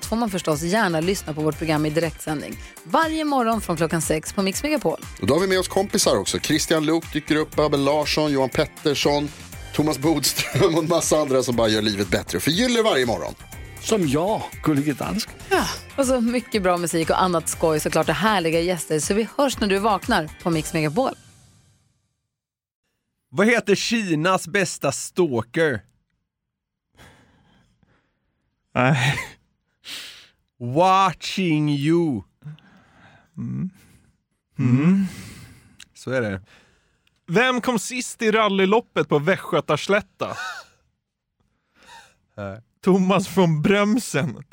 allt får man förstås gärna lyssna på vårt program i direktsändning. Varje morgon från klockan sex på Mix Megapol. Och då har vi med oss kompisar också. Christian Luuk dyker upp, Abel Larsson, Johan Pettersson, Thomas Bodström och en massa andra som bara gör livet bättre och förgyller varje morgon. Som jag, Gullige Dansken. Och så mycket bra musik och annat skoj såklart och härliga gäster. Så vi hörs när du vaknar på Mix Megapol. Vad heter Kinas bästa stalker? Nej. Watching you. Mm. Så är det. Vem kom sist i rallyloppet på Västgötaslätta? Thomas från Brömsen.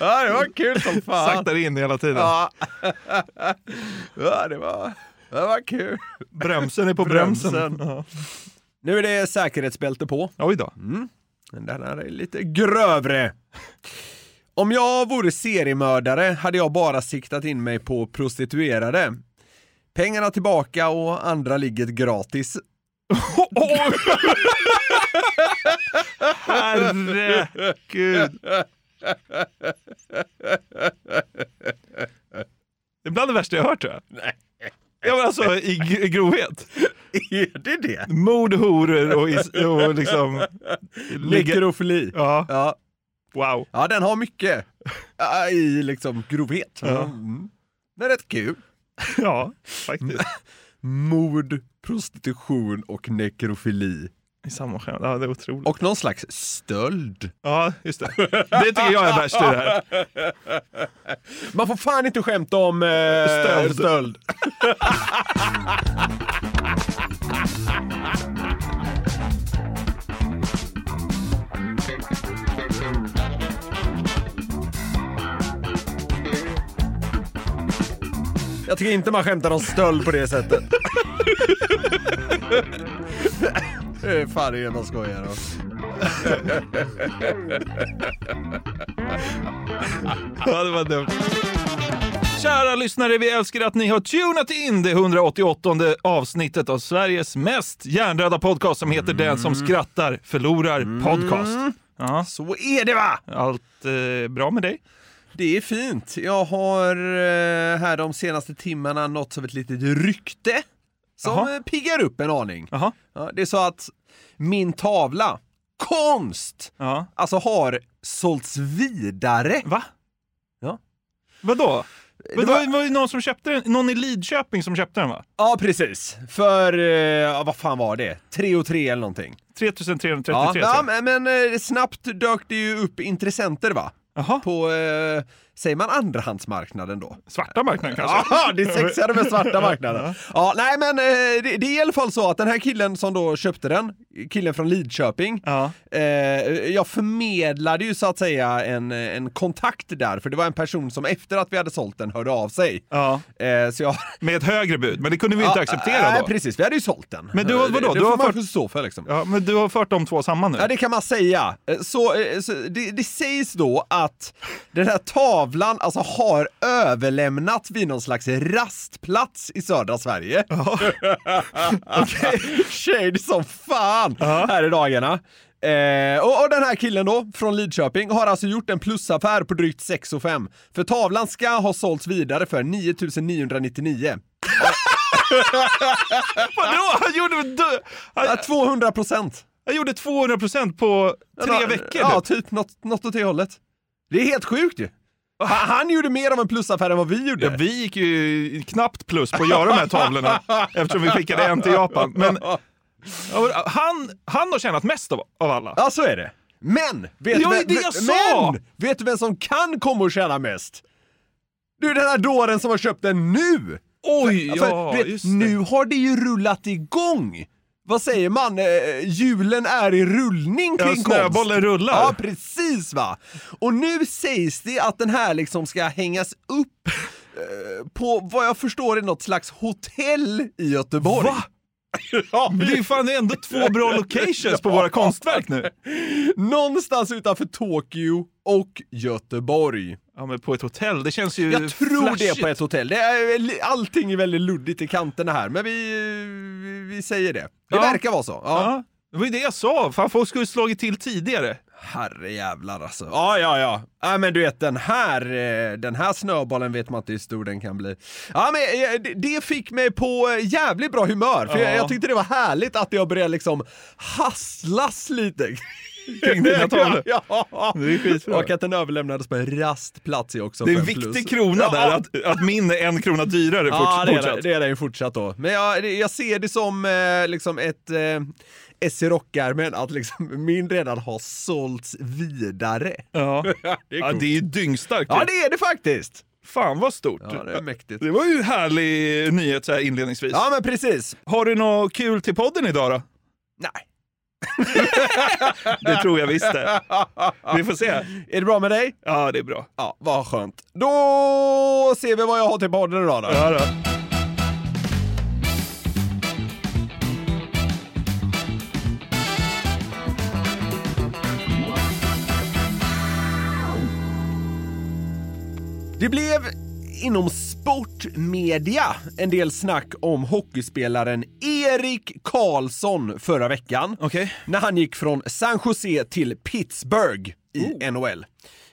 Ja, det var kul som fan. Saktar in hela tiden. Ja. ja, det var, det var kul. Brömsen är på brömsen. Brömsen. Ja. Nu är det säkerhetsbälte på. Oj då. Den här är lite grövre. Om jag vore seriemördare hade jag bara siktat in mig på prostituerade. Pengarna tillbaka och andra ligget gratis. Herregud. Det är bland det värsta jag hört tror jag. Nej. Ja men alltså i grovhet. Är det det? Mord, horor och, is, och liksom... Nekrofili. Ja, Ja. wow. ja, den har mycket i liksom grovhet. Ja. Mm. Det är rätt kul. Ja, faktiskt. Mord, prostitution och nekrofili. I samma skämt. Ja, det är otroligt. Och någon slags stöld. Ja, just det. Det tycker jag är värst i det här. Man får fan inte skämta om eh, Stöld. stöld. Jag tycker inte man skämtar om stöld på det sättet. Det är fan det man skojar om. Ja, det var dumt. Kära lyssnare, vi älskar att ni har tunat in det 188 avsnittet av Sveriges mest hjärndöda podcast som heter Den som skrattar förlorar podcast. Ja, Så är det va! allt eh, bra med dig? Det är fint. Jag har eh, här de senaste timmarna nått av ett litet rykte som Jaha. eh, piggar upp en aning. Jaha. Ja, det är så att min tavla, konst, Ja. alltså har sålts vidare. Va? Ja. Vadå? Det Det var- var, ju någon som köpte den, någon i Lidköping som köpte den va? Ja, precis. För, eh, vad fan var det? 3 och 3 eller någonting. 3333 Ja, ja, men, men eh, snabbt dök det ju upp intressenter va? Jaha, På, eh, säger man andrahandsmarknaden då? svarta marknaden kanske? Ja, det är sexigare med svarta marknaden. Ja, nej men eh, det, det är i alla fall så att den här killen som då köpte den, killen från Lidköping, Ja. eh, jag förmedlade ju så att säga en, en kontakt där, för det var en person som efter att vi hade sålt den hörde av sig. Ja, Eh, så jag... med ett högre bud, men det kunde vi inte Ja, acceptera Nej, då. precis, vi hade ju sålt den. Men du vadå? Det, det Du har får fört- stå för liksom. Ja, men du har fört de två samman nu? Ja, det kan man säga. Eh, Så, eh, så det, det sägs då att den här tavlan alltså har överlämnats vid någon slags rastplats i södra Sverige. Okej, shade som fan här i dagarna. Eh, och, och den här killen då, från Lidköping, har alltså gjort en plusaffär på drygt 6 och 5. För tavlan ska ha sålts vidare för 9999. Vadå? Han gjorde, väl Ja, han, 200 procent. han gjorde 200% på tre veckor? Ja, typ något, något åt det hållet. Det är helt sjukt ju. Han, gjorde mer av en plusaffär än vad vi gjorde. Ja, vi gick ju knappt plus på att göra de här tavlorna eftersom vi skickade en till Japan. Men ja, han, han har tjänat mest av, av alla. Ja, så är det. Men! Vet, Det ju vem- det jag sa! men, vet du vem som kan komma och tjäna mest? Du är den här dåren som har köpt den nu! Oj, För, ja, du vet, det. nu har det ju rullat igång! Vad säger man, eh, hjulen är i rullning Ja, kring konst. snöbollen rullar. Ja, precis va. Och nu sägs det att den här liksom ska hängas upp eh, på vad jag förstår är något slags hotell i Göteborg. Va? Ja, Men det är ju fan ändå två bra locations på våra konstverk nu. Någonstans utanför Tokyo och Göteborg. Ja men på ett hotell, det känns ju Jag tror det flashigt. är på ett hotell. Det är, allting är väldigt luddigt i kanterna här, men vi, vi, vi säger det. Det Ja. verkar vara så. Ja. Ja, det var ju det jag sa. Fan, folk skulle slagit till tidigare. Herre jävlar alltså. Ja, ja, ja. Ja, men du vet den här, eh, den här snöbollen vet man inte hur stor den kan bli. Ja, men eh, det- fick mig på eh, jävligt bra humör, för Ja. jag, jag tyckte det var härligt att jag började liksom hasslas lite. Kring dina tavlor. ja, Det är skitbra. Och att den överlämnades på en rastplats är också Det är en fem plus. viktig krona där, Ja. att, att min är en krona dyrare Ja, fortsatt. det, det är det ju fortsatt då. Men jag, jag ser det som eh, liksom ett eh, SC Rockärmen, att liksom min redan har sålts vidare. Ja. det är ja, det är ju dyngstarkt. Ja, det är det faktiskt. Fan vad stort. Ja, det är mäktigt. Det var ju härlig nyhet så här inledningsvis. Ja, men precis. Har du något kul till podden idag då? Nej. Det tror jag visst det. Vi får se. Är det bra med dig? Ja, det är bra. Ja, vad skönt. Då ser vi vad jag har till podden idag då. Ja, då. Det blev inom sportmedia en del snack om hockeyspelaren Erik Karlsson förra veckan. Okej. När han gick från San Jose till Pittsburgh i NHL.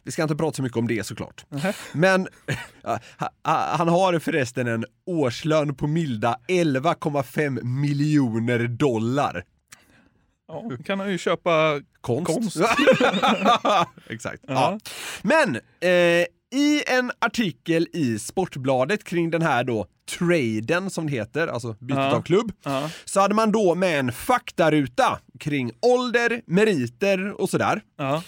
Vi ska inte prata så mycket om det såklart. Men ja, ha- ha- han har förresten en årslön på milda 11,5 miljoner dollar. Ja, kan han ju köpa Konst. konst. Exakt. Ja. Men eh, i en artikel i Sportbladet kring den här då traden som det heter, alltså bytet Ja. av klubb, Ja. så hade man då med en faktaruta kring ålder, meriter och sådär. Ja.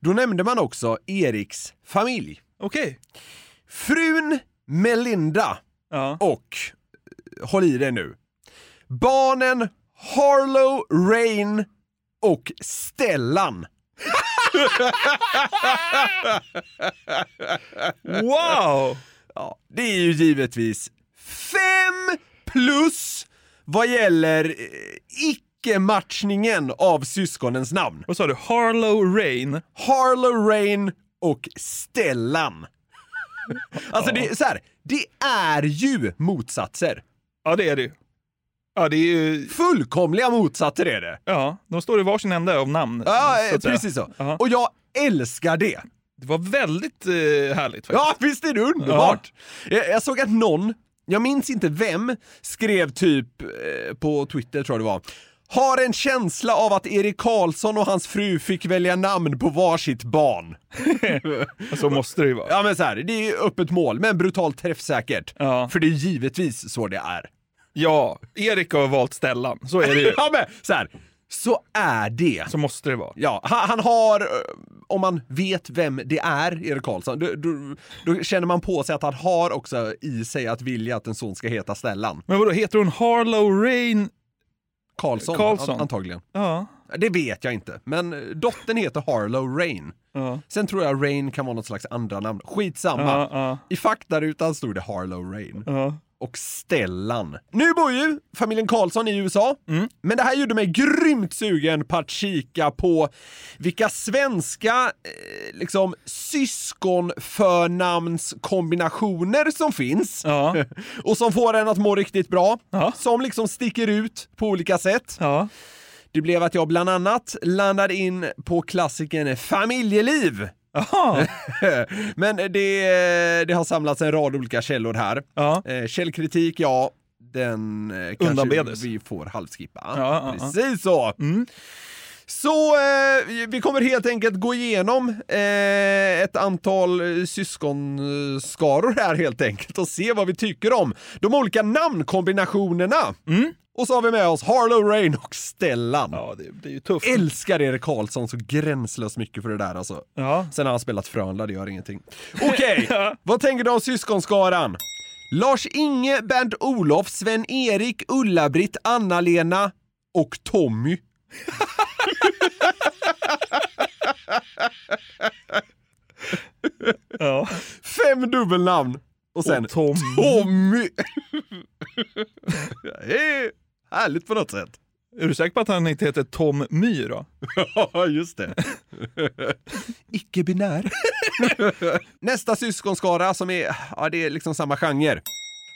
Då nämnde man också Eriks familj. Okej. Frun Melinda och, eh, håll i dig nu, barnen Harlow, Rain och Stellan. Wow! Ja, det är ju givetvis fem plus vad gäller eh, icke-matchningen av syskonens namn. Vad sa du? Harlow Rain? Harlow Rain och Stellan. Alltså det är så här, det är ju motsatser. Ja, det är det. Ja, det är ju... Fullkomliga motsatser är det. Ja, de står i varsin ände av namn. Ja, så precis så. Ja. Och jag älskar det. Det var väldigt eh, härligt faktiskt. Ja, visst är det underbart? Jag, jag såg att någon, jag minns inte vem, skrev typ eh, på Twitter tror jag det var. Har en känsla av att Erik Karlsson och hans fru fick välja namn på varsitt barn. Så måste det ju vara. Ja men så här, det är öppet mål, men brutalt träffsäkert. Ja. För det är givetvis så det är. Ja, Erik har valt Stellan. Så är det ju. Ja men så här, så är det. Så måste det vara. Ja, han, han har, eh, om man vet vem det är, Erik Karlsson, då, då, då känner man på sig att han har också i sig att vilja att en son ska heta Stellan. Men vadå, heter hon Harlow Rain? Karlsson, Karlsson. an- antagligen. Ja. Det vet jag inte, men eh, dottern heter Harlow Rain. Ja. Sen tror jag Rain kan vara något slags andra namn. Skitsamma. Ja, ja. I faktarutan stod det Harlow Rain. Ja. Och Stellan. Nu bor ju familjen Karlsson i USA, Mm. men det här gjorde mig grymt sugen på att kika på vilka svenska eh, liksom syskonförnamnskombinationer som finns. Ja. och som får en att må riktigt bra. Ja. Som liksom sticker ut på olika sätt. Ja. Det blev att jag bland annat landade in på klassikern Familjeliv. Men det, det har samlats en rad olika källor här. Ja. Eh, källkritik, ja, den eh, kanske Undanbedes. vi får halvskippa. Ja. Precis så. Mm. Så eh, vi- kommer helt enkelt gå igenom eh, ett antal eh, syskonskaror här helt enkelt och se vad vi tycker om de olika namnkombinationerna. Mm. Och så har vi med oss Harlow Rain och Stellan. Ja, det blir ju tufft. Älskar Erik Karlsson så gränslöst mycket för det där alltså. Ja. Sen har han spelat Frölunda, det gör ingenting. Okej, vad tänker du om syskonskaran? Lars-Inge, Bernt-Olof, Sven-Erik, Ulla-Britt, Anna-Lena och Tommy. Ja. Fem dubbelnamn. Och sen Och Tom. Tommy. härligt på något sätt. Är du säker på att han inte heter Tom My då? Ja, just det. Icke-binär. Nästa syskonskara som är, ja det är liksom samma genre.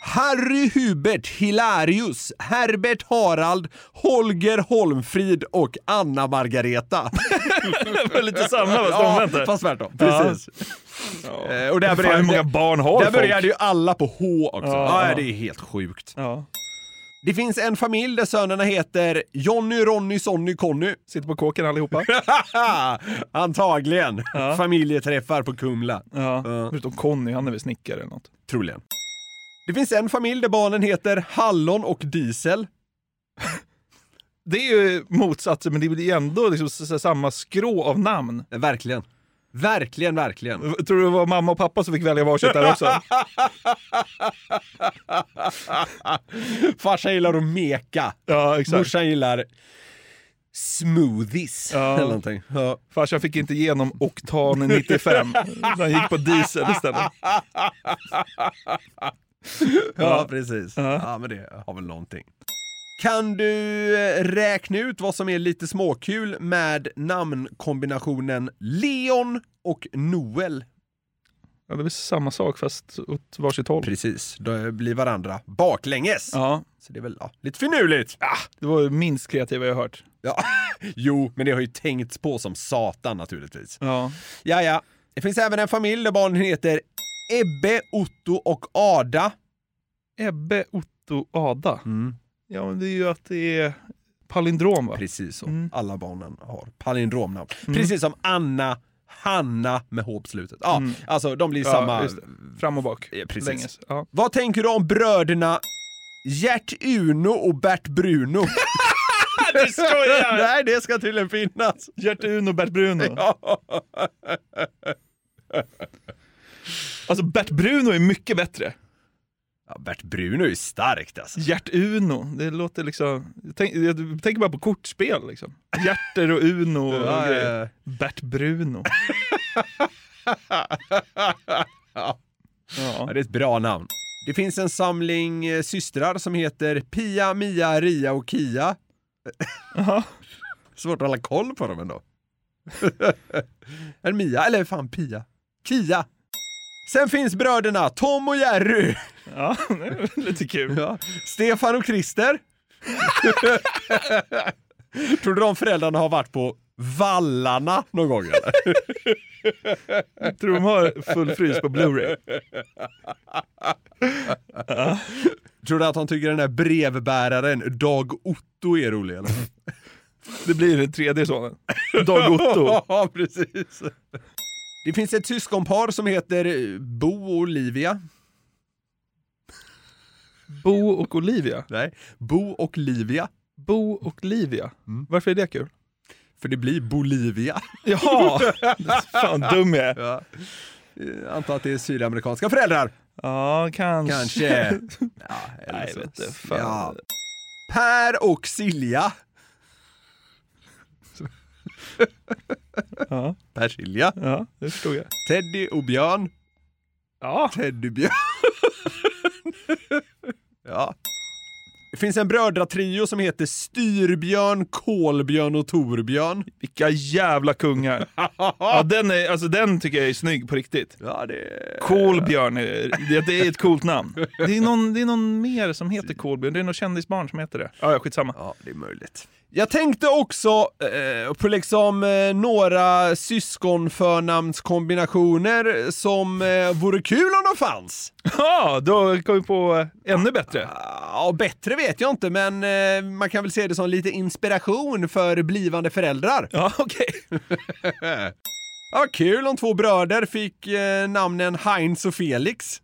Harry Hubert Hilarius, Herbert Harald, Holger Holmfrid och Anna Margareta. Det var lite samma fast Ja, omvänt. där. fast tvärtom. Precis. Eh, Och där Fan, hur började, många barn har där folk? började ju alla på H också. Ja, Ja, ja. det är helt sjukt. Det finns en familj där sönerna heter Jonny, Ronny, Sonny, Conny. Sitter på kåken allihopa. Antagligen. Ja. Familjeträffar på Kumla. Ja. Ja. Förutom Conny, han är väl snickare eller något. Troligen. Det finns en familj där barnen heter Hallon och Diesel. Det är ju motsatsen, men det blir ändå liksom samma skrå av namn. Verkligen. Verkligen, verkligen. Tror du det var mamma och pappa som fick välja varsitt där också? Farsan gillar att meka. Ja, exakt. Morsan gillar smoothies. Ja. Eller någonting. Ja. Farsan fick inte igenom oktan 95. så Han gick på diesel istället. ja, precis. Ja. Ja, men det har väl någonting. Kan du eh, räkna ut vad som är lite småkul med namnkombinationen Leon och Noel? Ja, det är samma sak fast åt varsitt håll. Precis, då blir varandra baklänges. Ja, Så det är väl ja, lite finurligt. det var det minst kreativa jag hört. Ja. Jo, men det har ju tänkts på som satan naturligtvis. Ja. Ja, ja. Det finns även en familj där barnen heter Ebbe, Otto och Ada. Ebbe, Otto, Ada. Ja, men det är ju att det är palindrom va? Precis så. Mm. Alla barnen har palindromnamn. Precis som Anna, Hanna med H på slutet. Ja, Mm. alltså de blir Ja, samma. Fram och bak. Ja, precis. Länges. Ja. Vad tänker du om bröderna Gert-Uno och Bert Bruno? Du skojar! Nej, det ska tydligen finnas. Gert-Uno och Bert Bruno. Ja. Alltså Bert Bruno är mycket bättre. Ja, Bert Bruno är ju starkt alltså. Gert-Uno, det låter liksom... Jag, tänk, jag tänker bara på kortspel liksom. Hjärter och Uno och Ja, grejer. ja, Bert Bruno. Ja, Ja. det är ett bra namn. Det finns en samling eh, systrar som heter Pia, Mia, Ria och Kia. Svårt att hålla koll på dem ändå. en Mia, eller fan Pia. Kia. Sen finns bröderna Tom och Jerry. Ja, det är lite kul. Ja. Stefan och Christer. Tror du de föräldrarna har varit på Vallarna någon gång eller? Tror de har full frys på Blu-ray. Tror du att de tycker den där brevbäraren Dag Otto är rolig eller? Det blir den tredje sonen. Dag Otto. Ja, precis. Det finns ett syskonpar som heter Bo och Olivia. Bo och Olivia. Nej, Bo och Livia. Bo och Livia. Mm. Varför är det kul? För det blir Bolivia. Jaha! Fan dum jag är. Ja. Jag antar att det är sydamerikanska föräldrar. Ja, kanske. Kanske. Ja, eller Nej, så. vet du, fan. Ja. Per och Silja. Ja, Persilja. ja, det förstod jag. Teddy och Björn. Ja, Teddybjörn. ja. Det finns en brödratrio som heter Styrbjörn, Kolbjörn och Torbjörn. vilka jävla kungar. Ja, den, är, alltså, den tycker jag är snygg på riktigt. Ja, det... Kolbjörn, är, det, det är ett coolt namn. Det är, någon, det är någon mer som heter Kolbjörn, det är någon kändisbarn som heter det. Ja, ja, skitsamma. Ja, det är möjligt. Jag tänkte också eh, på liksom eh, några syskonförnamnskombinationer som eh, vore kul om de fanns. Ja, då kom vi på eh, ännu bättre. Ja, bättre vet jag inte, men eh, man kan väl se det som lite inspiration för blivande föräldrar. Ja, okej. Ja, kul om två bröder fick eh, namnen Heinz och Felix.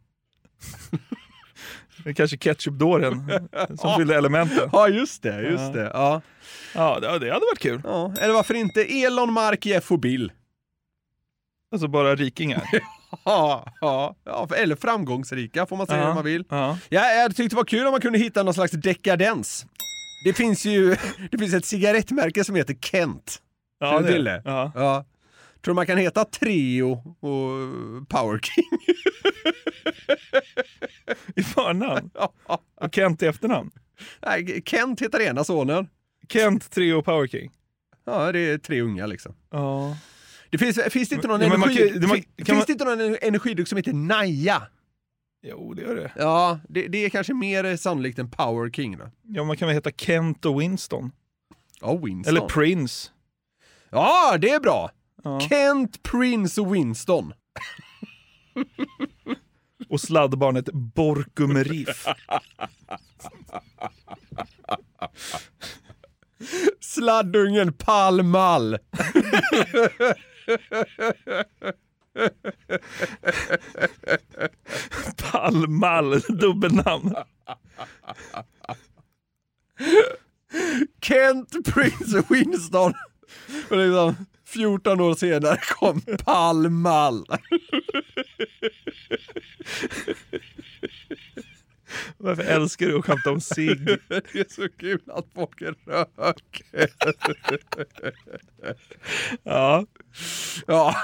Det är kanske ketchupdåren som fyllde elementen. Ja, just det, just Ja. det. Ja. Ja, det, det hade varit kul. Ja, eller varför inte Elon, Mark, Jeff och Bill? Alltså bara rikingar. Ja, ja, ja, eller framgångsrika får man säga Ja. om man vill. Ja. Ja, jag tyckte det var kul om man kunde hitta någon slags dekadens. Det finns ju det finns ett cigarettmärke som heter Kent. Ja, det- till det? Ja. Ja. Tror man kan heta Trio och Power King? I förnamn. Och Kent i efternamn. Nej, Kent heter ena sonen. Kent, Trio Power King. Ja, det är tre unga liksom. Ja. Det finns, finns det inte någon, men energi, det- man- fin- kan finns man- det inte någon energidryck som heter Naja? Jo, det gör det. Ja, det, det är kanske mer sannolikt än Power King då. Ja, man kan väl heta Kent och Winston. Ja, Winston. Eller Prince. ja, det är bra! Ja. Kent, Prince och Winston. Och sladdbarnet Borkum Riff. Sladdungen Pall Mall. Palmal, dubbelnamn. Kent, Prince Winston. Och liksom 14 år senare kom Pall Mall. Varför älskar du att skämta om sig? Det är så kul att folk röker. Ja. Ja,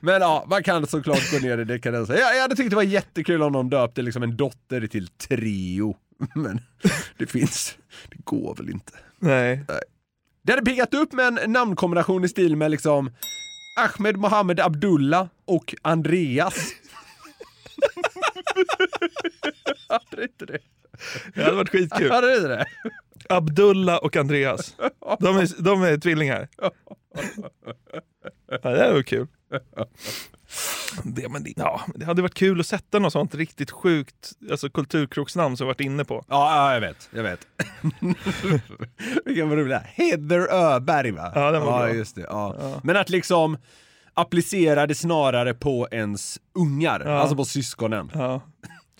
men ja, man kan såklart gå ner i dekadens. Jag, jag hade tyckt det var jättekul om någon döpte liksom en dotter till Trio. Men det finns, det går väl inte. Nej. Det hade piggat upp med en namnkombination i stil med liksom Ahmed Mohammed Abdullah och Andreas. hade det inte det? Det hade varit skitkul. Hade det inte det? Abdullah och Andreas. De är, de är tvillingar. Ja, det här var kul. Det, men det, ja, det hade varit kul att sätta något sånt riktigt sjukt alltså kulturkroksnamn som vi varit inne på. Ja, ja jag vet. Jag vet. Vilken var rolig. Heather Öberg va? Ja, den var ja, bra. just det. Ja. Men att liksom applicera det snarare på ens ungar, Ja. alltså på syskonen. Ja.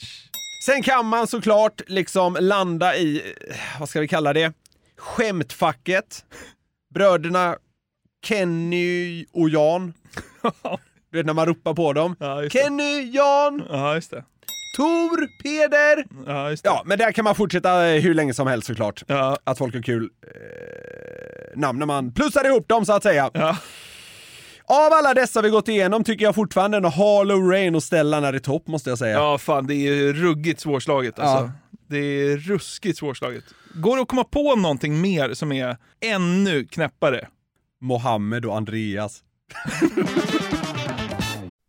Sen kan man såklart liksom landa i, eh, vad ska vi kalla det, skämtfacket. Bröderna Kenny och Jan. Du vet när man ropar på dem. Ja. Kenny, Jan, Ja, just det. Tor, Peder. Ja, just det. Ja, men där kan man fortsätta eh, hur länge som helst såklart. Ja. Att folk har kul eh, namn när man plussar ihop dem så att säga. Ja. Av alla dessa vi gått igenom tycker jag fortfarande en Harlow Rain och Stellan är i topp måste jag säga. ja, fan det är ruggigt svårslaget alltså. Ja. Det är ruskigt svårslaget. Går det att komma på någonting mer som är ännu knäppare? Mohammed och Andreas.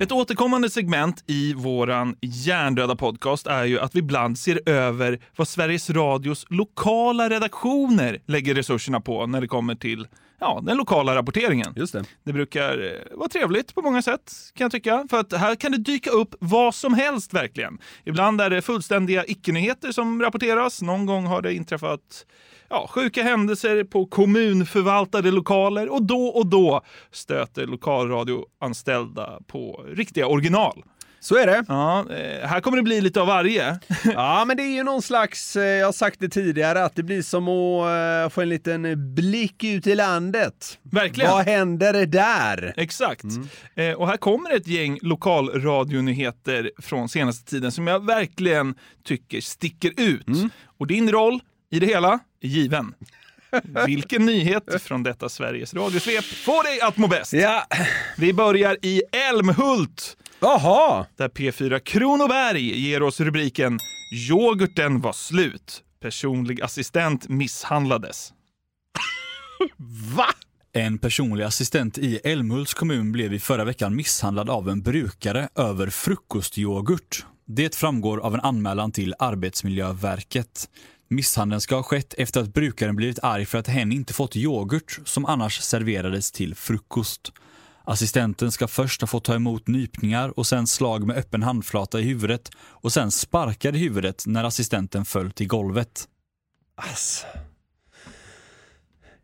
Ett återkommande segment i våran hjärndöda podcast är ju att vi ibland ser över vad Sveriges Radios lokala redaktioner lägger resurserna på när det kommer till ja, den lokala rapporteringen. Just det. Det brukar eh, vara trevligt på många sätt kan jag tycka. För att här kan det dyka upp vad som helst verkligen. Ibland är det fullständiga icke-nyheter som rapporteras. Någon gång har det inträffat ja, sjuka händelser på kommunförvaltade lokaler och då och då stöter lokalradioanställda på riktiga original. Så är det. Ja, eh, här kommer det bli lite av varje. Ja, men det är ju någon slags, eh, jag har sagt det tidigare, att det blir som att eh, få en liten blick ut i landet. Verkligen. Vad händer där? Exakt. Eh, och här kommer ett gäng lokalradionyheter från senaste tiden som jag verkligen tycker sticker ut. Och din roll i det hela är given. Vilken nyhet från detta Sveriges radiosvep får dig att må bäst? Ja, Vi börjar i Älmhult jaha. där P4 Kronoberg ger oss rubriken “Yoghurten var slut. Personlig assistent misshandlades”. Va? En personlig assistent i Älmhults kommun blev i förra veckan misshandlad av en brukare över frukostyoghurt. Det framgår av en anmälan till Arbetsmiljöverket. Misshandeln ska ha skett efter att brukaren blivit arg för att hen inte fått yoghurt som annars serverades till frukost. Assistenten ska först ha fått ta emot nypningar och sen slag med öppen handflata i huvudet och sen sparkar i huvudet när assistenten föll till golvet. Alltså.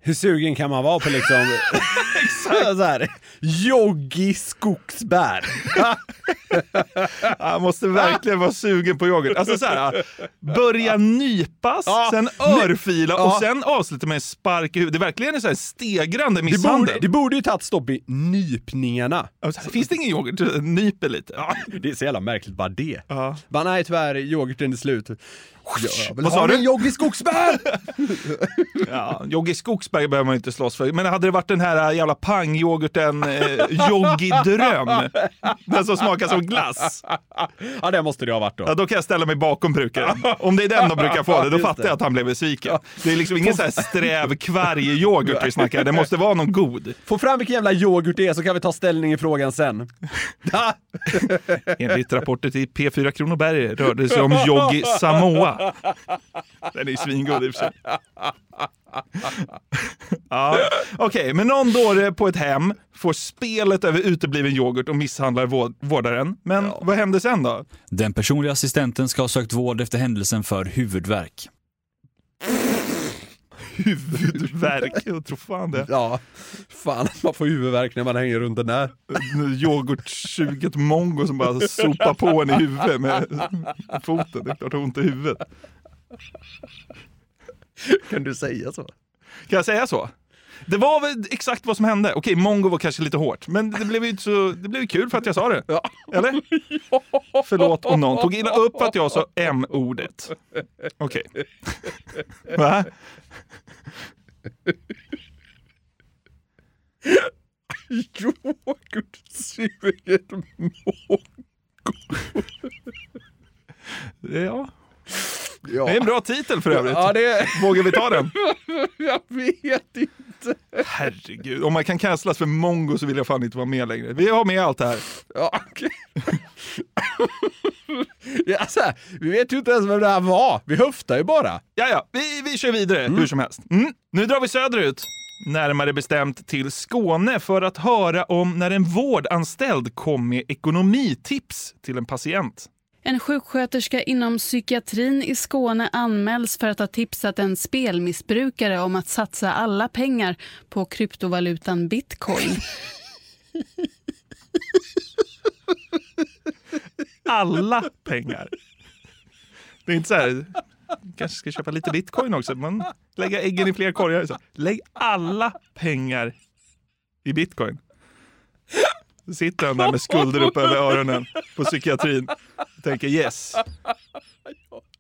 Hur sugen kan man vara på liksom... så här, joggi skogsbär. Han måste verkligen vara sugen på yoghurt. Alltså så här, börja nypas, Ja. sen örfila och Ja. sen avsluta med en spark i huvudet. Det är verkligen en så här stegrande Det borde, misshandel. det borde ju tagit stopp i nypningarna. Alltså, Finns det ingen yoghurt? Nyper lite. Ja. Det är så jävla märkligt bara det. Ja. Bara, nej tyvärr, yoghurten är slut. Jag vill Vad ha sa min du? joggi skogsbär! Ja, Joggi Skogsberg behöver man inte slåss för. Men hade det varit den här jävla pangyoghurten eh, Joggi Dröm, den som smakar som glass, ja det måste det ha varit då. ja, då kan jag ställa mig bakom brukaren. Om det är den de brukar få det, då Just fattar det. jag att han blev besviken. Det är liksom ingen så här sträv kvarg-yoghurt vi snackar, det måste vara någon god. Få fram vilken jävla yoghurt det är så kan vi ta ställning i frågan sen. Enligt rapporter till P4 Kronoberg rörde det sig om Joggi Samoa. Den är ju svingod i och för sig. Ja, Okej, men någon dåre på ett hem får spelet över utebliven yoghurt och misshandlar vård- vårdaren. Men vad hände sen då? Den personliga assistenten ska ha sökt vård efter händelsen för huvudvärk. Huvudvärk, jag tror fan det. ja, fan man får huvudvärk när man hänger runt den där. Yoghurtsuget mongo som bara sopar på en i huvudet med foten. Det är klart det ont i huvudet. Kan du säga så? Kan jag säga så? Det var väl exakt vad som hände. Okej, mongo var kanske lite hårt, men det blev ju så, det blev kul för att jag sa det. Eller? Förlåt om någon tog illa upp att jag sa M-ordet. Okej. Va? Yoghurtsuget mongo. Ja. Ja. Det är en bra titel för övrigt. Ja, det... Vågar vi ta den? Jag vet inte. Herregud, om man kan cancelas för mongo så vill jag fan inte vara med längre. Vi har med allt det här. Ja, okej. ja, så här, vi vet ju inte ens vem det här var. Vi höftar ju bara. Ja, ja, vi, vi kör vidare hur som helst. Mm. Nu drar vi söderut. Närmare bestämt till Skåne för att höra om när en vårdanställd kom med ekonomitips till en patient. En sjuksköterska inom psykiatrin i Skåne anmäls för att ha tipsat en spelmissbrukare om att satsa alla pengar på kryptovalutan bitcoin. Alla pengar. Det är inte så här, kanske ska köpa lite bitcoin också, men lägga äggen i fler korgar. Så. Lägg alla pengar i bitcoin. Så sitter han där med skulder upp över öronen på psykiatrin och tänker yes,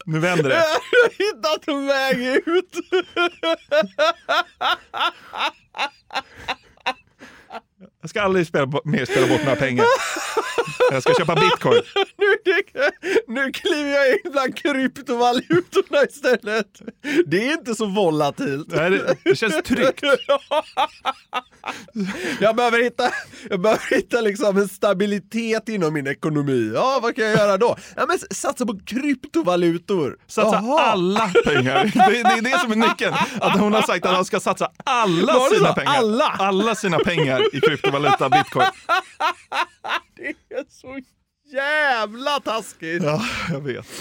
nu vänder det. Jag har hittat en väg ut. Jag ska aldrig spela, mer spela bort några pengar. Jag ska köpa bitcoin. Nu nu kliver jag in bland kryptovalutorna istället. Det är inte så volatilt. Nej, det, det känns tryggt. Jag behöver hitta, jag behöver hitta liksom en stabilitet inom min ekonomi. Ja, vad kan jag göra då? Ja, men satsa på kryptovalutor. Satsa Jaha. alla pengar. Det, det är det som är nyckeln. Att hon har sagt att han ska satsa alla sina pengar. Alla? alla sina pengar i kryptovaluta bitcoin. Det är så jävla taskigt. Ja, jag vet.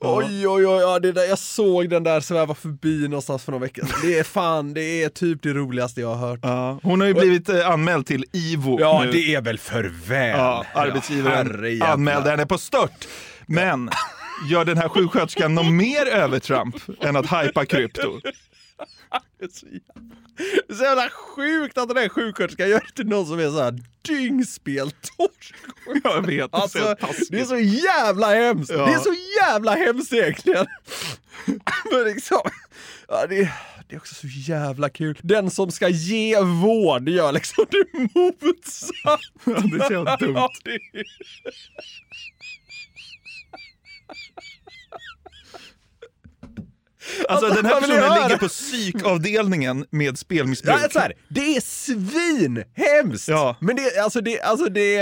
Oj, oj, oj, ja, det där, jag såg den där sväva förbi någonstans för några veckor sedan. Det är fan, det är typ det roligaste jag har hört. Ja, hon har ju blivit eh, anmäld till IVO Ja, nu. det är väl för väl. Ja, arbetsgivaren herrejävlar. anmälde henne på stört. Men gör den här sjuksköterskan något mer övertramp än att hypa krypto? Det är så jävla, det är så jävla sjukt att den här sjuksköterskan gör det till någon som är så här dyngspeltorsk. Jag vet, det är så Alltså, taskigt. det är så jävla hemskt. Ja. Det är så jävla hemskt egentligen. Men liksom, ja, det, det är också så jävla kul. Den som ska ge vård gör liksom det motsatta. Ja, det är så jävla dumt. Alltså den här personen ligger på psykavdelningen med spelmissbruk. Ja, så här, det är svinhemskt! Ja. Men det, alltså det, alltså det,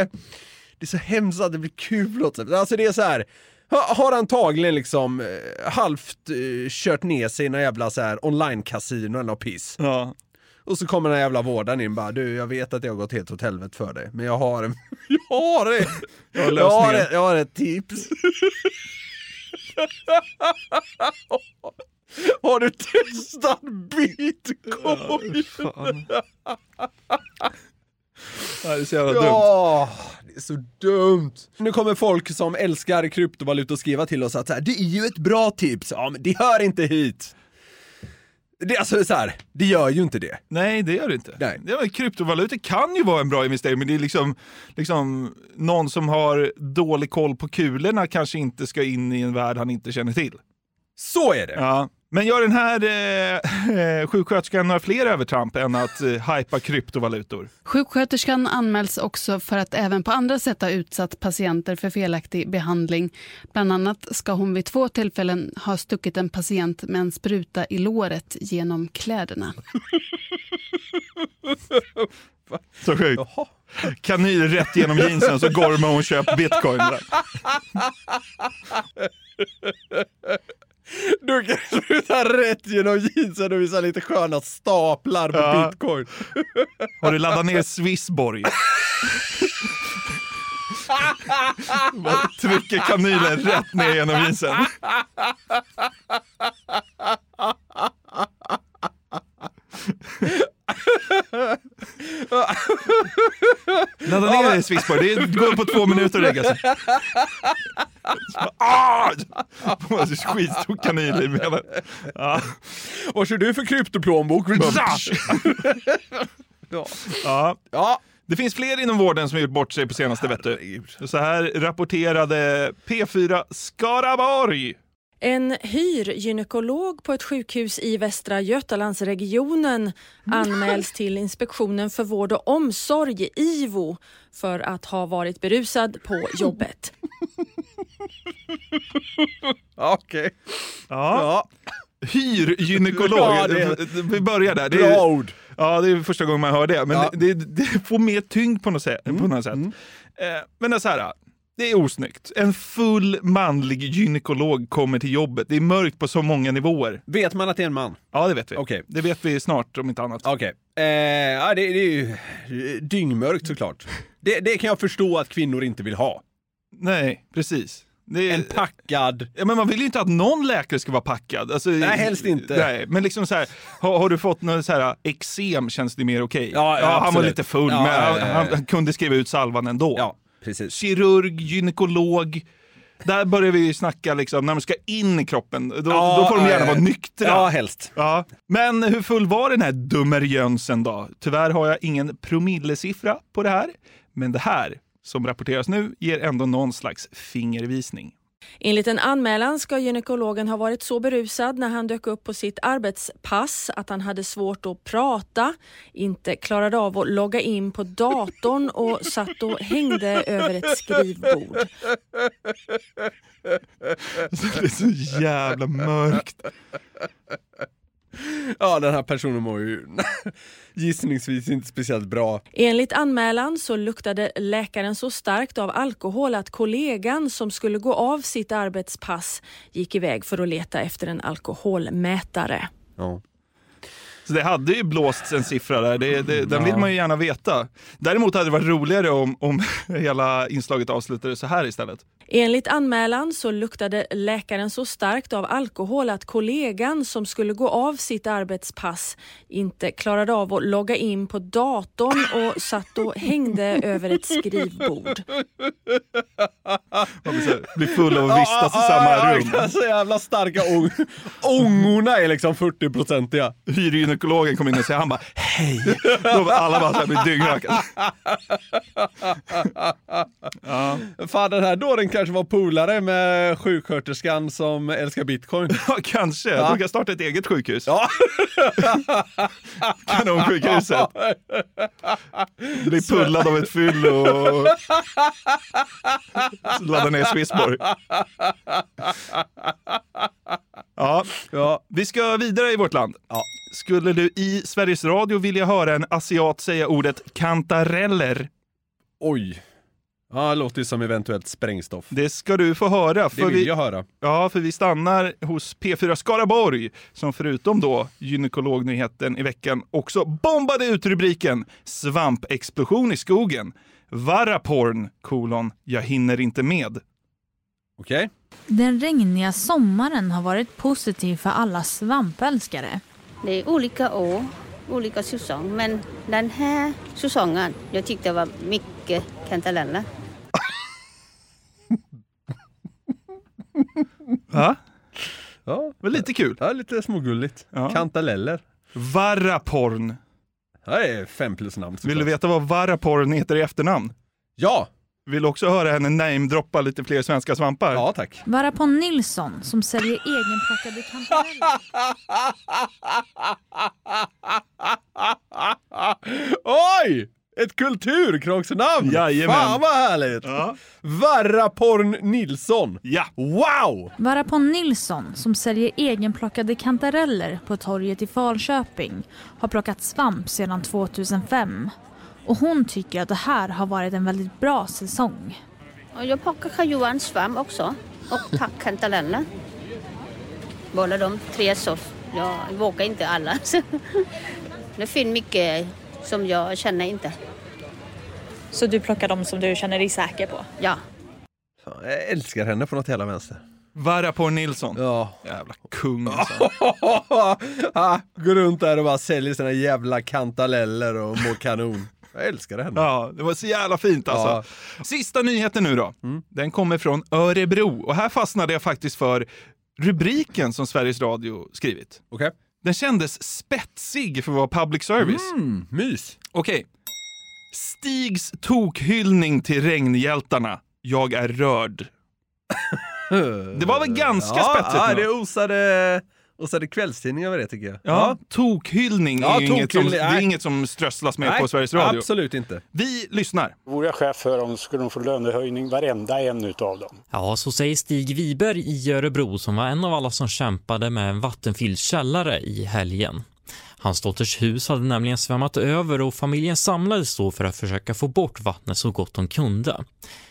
det är så hemskt att det blir kul sig. Alltså det är så här. ha- Har antagligen liksom eh, halvt eh, kört ner sig i några jävla så här online-casino eller något piss. Ja. Och så kommer den här jävla vårdaren in bara du jag vet att jag har gått helt åt helvete för dig men jag har en, jag har det, Jag har jag har, ett, jag har ett tips. har du testat bitcoin? Ja, det är så jävla dumt. Ja, det är så dumt. Nu kommer folk som älskar kryptovaluta att skriva till oss att så här, det är ju ett bra tips. Ja, men det hör inte hit. Det, är alltså så här, det gör ju inte det. Nej, det gör det inte. Nej. Ja, men kryptovalutor kan ju vara en bra investering, men det är liksom, liksom någon som har dålig koll på kulorna kanske inte ska in i en värld han inte känner till. Så är det. Ja. Men gör den här eh, sjuksköterskan några fler övertramp än att eh, hypa kryptovalutor? Sjuksköterskan anmäls också för att även på andra sätt ha utsatt patienter för felaktig behandling. Bland annat ska hon vid två tillfällen ha stuckit en patient med en spruta i låret genom kläderna. Så sjukt. Kanyl rätt genom jeansen så gormar hon och köper bitcoin. Du kan spruta rätt genom jeansen och visa lite sköna staplar på Ja. bitcoin. Har du laddat ner Swissborg? Bara Trycker kanylen rätt ner genom jeansen. Ladda ner Swissborg, det går på två minuter att lägga sig. Ah! Skitstor i benen. Ja. Vad kör du för kryptoplånbok? ja. Ja. ja. Det finns fler inom vården som har gjort bort sig på senaste vet du. Så här rapporterade P4 Skaraborg. En hyrgynekolog på ett sjukhus i Västra Götalandsregionen anmäls till Inspektionen för vård och omsorg, IVO, för att ha varit berusad på jobbet. Okej. Ja. Hyrgynekolog. Ja, det- Vi börjar där. Det Bra är, ord. ja, det är första gången man hör det. Men Ja. det, det, det får mer tyngd på något sätt. På något sätt. Eh, men det är så här. Det är osnyggt. En full manlig gynekolog kommer till jobbet. Det är mörkt på så många nivåer. Vet man att det är en man? Ja, det vet vi. Okej. Det vet vi snart om inte annat. Okej. Eh, ja, det, det är ju dyngmörkt såklart. Det, det kan jag förstå att kvinnor inte vill ha. Nej, precis. Är, En packad... Ja, men man vill ju inte att någon läkare ska vara packad. Alltså, Nej, helst inte. Nej, men liksom så här, har, har du fått något så här eksem känns det mer okej. Ja, ja, han var lite full, Ja, men ja, han, ja, ja. han, han kunde skriva ut salvan ändå. Ja, precis. Kirurg, gynekolog. Där börjar vi ju snacka liksom, när de ska in i kroppen. Då, Ja, då får de gärna ja, vara nyktra. Ja, helst. Ja. Men hur full var den här dummerjönsen då? Tyvärr har jag ingen promillesiffra på det här. Men det här som rapporteras nu ger ändå någon slags fingervisning. Enligt en anmälan ska gynekologen ha varit så berusad när han dök upp på sitt arbetspass att han hade svårt att prata, inte klarade av att logga in på datorn och satt och hängde över ett skrivbord. Det är så jävla mörkt. Ja, den här personen mår ju gissningsvis inte speciellt bra. Enligt anmälan så luktade läkaren så starkt av alkohol att kollegan som skulle gå av sitt arbetspass gick iväg för att leta efter en alkoholmätare. Ja. Så det hade ju blåsts en siffra där, det, det, den vill man ju gärna veta. Däremot hade det varit roligare om, om hela inslaget avslutades så här istället. Enligt anmälan så luktade läkaren så starkt av alkohol att kollegan som skulle gå av sitt arbetspass inte klarade av att logga in på datorn och satt och hängde över ett skrivbord. Man blir, så här, blir full av att vistas i samma rum. Så jävla starka ång ångorna är liksom 40-procentiga. Hyrgynekologen kom in och sa, han bara hej. Då var alla bara så här, dyngraka. Ja. Fan den här dåren kanske var polare med sjuksköterskan som älskar bitcoin. Ja, kanske. Ja. De kan starta ett eget sjukhus. Ja. Kanonsjukhuset. Blir pullad av ett fyll och laddar ner Swissborg. Ja. Ja. Vi ska vidare i vårt land. Ja. Skulle du i Sveriges Radio vilja höra en asiat säga ordet kantareller? Oj. Ja, det låter ju som eventuellt sprängstoff. Det ska du få höra. Det För vill vi, jag höra. Ja, för vi stannar hos P4 Skaraborg som förutom då gynekolognyheten i veckan också bombade ut rubriken “Svampexplosion i skogen”. Varaporn, kolon, jag hinner inte med. Okej. Den regniga sommaren har varit positiv för alla svampälskare. Det är olika år, olika säsong. Men den här säsongen, jag tyckte det var mycket kantareller. Va? Ja, Det var lite kul. ja lite smågulligt. Ja. Kantareller. Varaporn. Det är fem plus namn Vill du veta vad Varaporn heter i efternamn? Ja! Vill också höra henne namedroppa lite fler svenska svampar? Ja, tack. Varapon Nilsson som säljer egenplockade kantareller. Oj! Ett kulturkrocksnamn! Jajamän. Fan vad härligt! Ja. Varaporn Nilsson. Ja. Wow! Varapon Nilsson som säljer egenplockade kantareller på torget i Falköping har plockat svamp sedan 2005. Och hon tycker att det här har varit en väldigt bra säsong. Jag plockar Karl-Johan svamp också. Och tack kantareller. Båda de tre så. Jag vågar inte alla. Det finns mycket som jag känner inte. Så du plockar de som du känner dig säker på? Ja. Fan, Jag älskar henne på något jävla vänster. Varaporn Nilsson. Ja. Jävla kung alltså. ah, går runt där och bara säljer sina jävla kantareller och mår kanon. Jag älskar henne. Ja, det var så jävla fint alltså. Sista nyheten nu då. Den kommer från Örebro och här fastnade jag faktiskt för rubriken som Sveriges Radio skrivit. Okej. Den kändes spetsig för att vara public service. Mm, mys. Okej. Stigs tokhyllning till regnhjältarna. Jag är rörd. Det var väl ganska ja, spetsigt Ja, nu det osade, osade kvällstidning över det tycker jag. Ja, tokhyllning Ja, är ju inget som, det är inget som strösslas med Nej, på Sveriges Radio. absolut inte. Vi lyssnar. Vore jag chef för dem skulle de få lönehöjning varenda en utav dem. Ja, så säger Stig Wiberg i Örebro som var en av alla som kämpade med en vattenfylld källare i helgen. Hans dotters hus hade nämligen svämmat över och familjen samlades då för att försöka få bort vattnet så gott de kunde.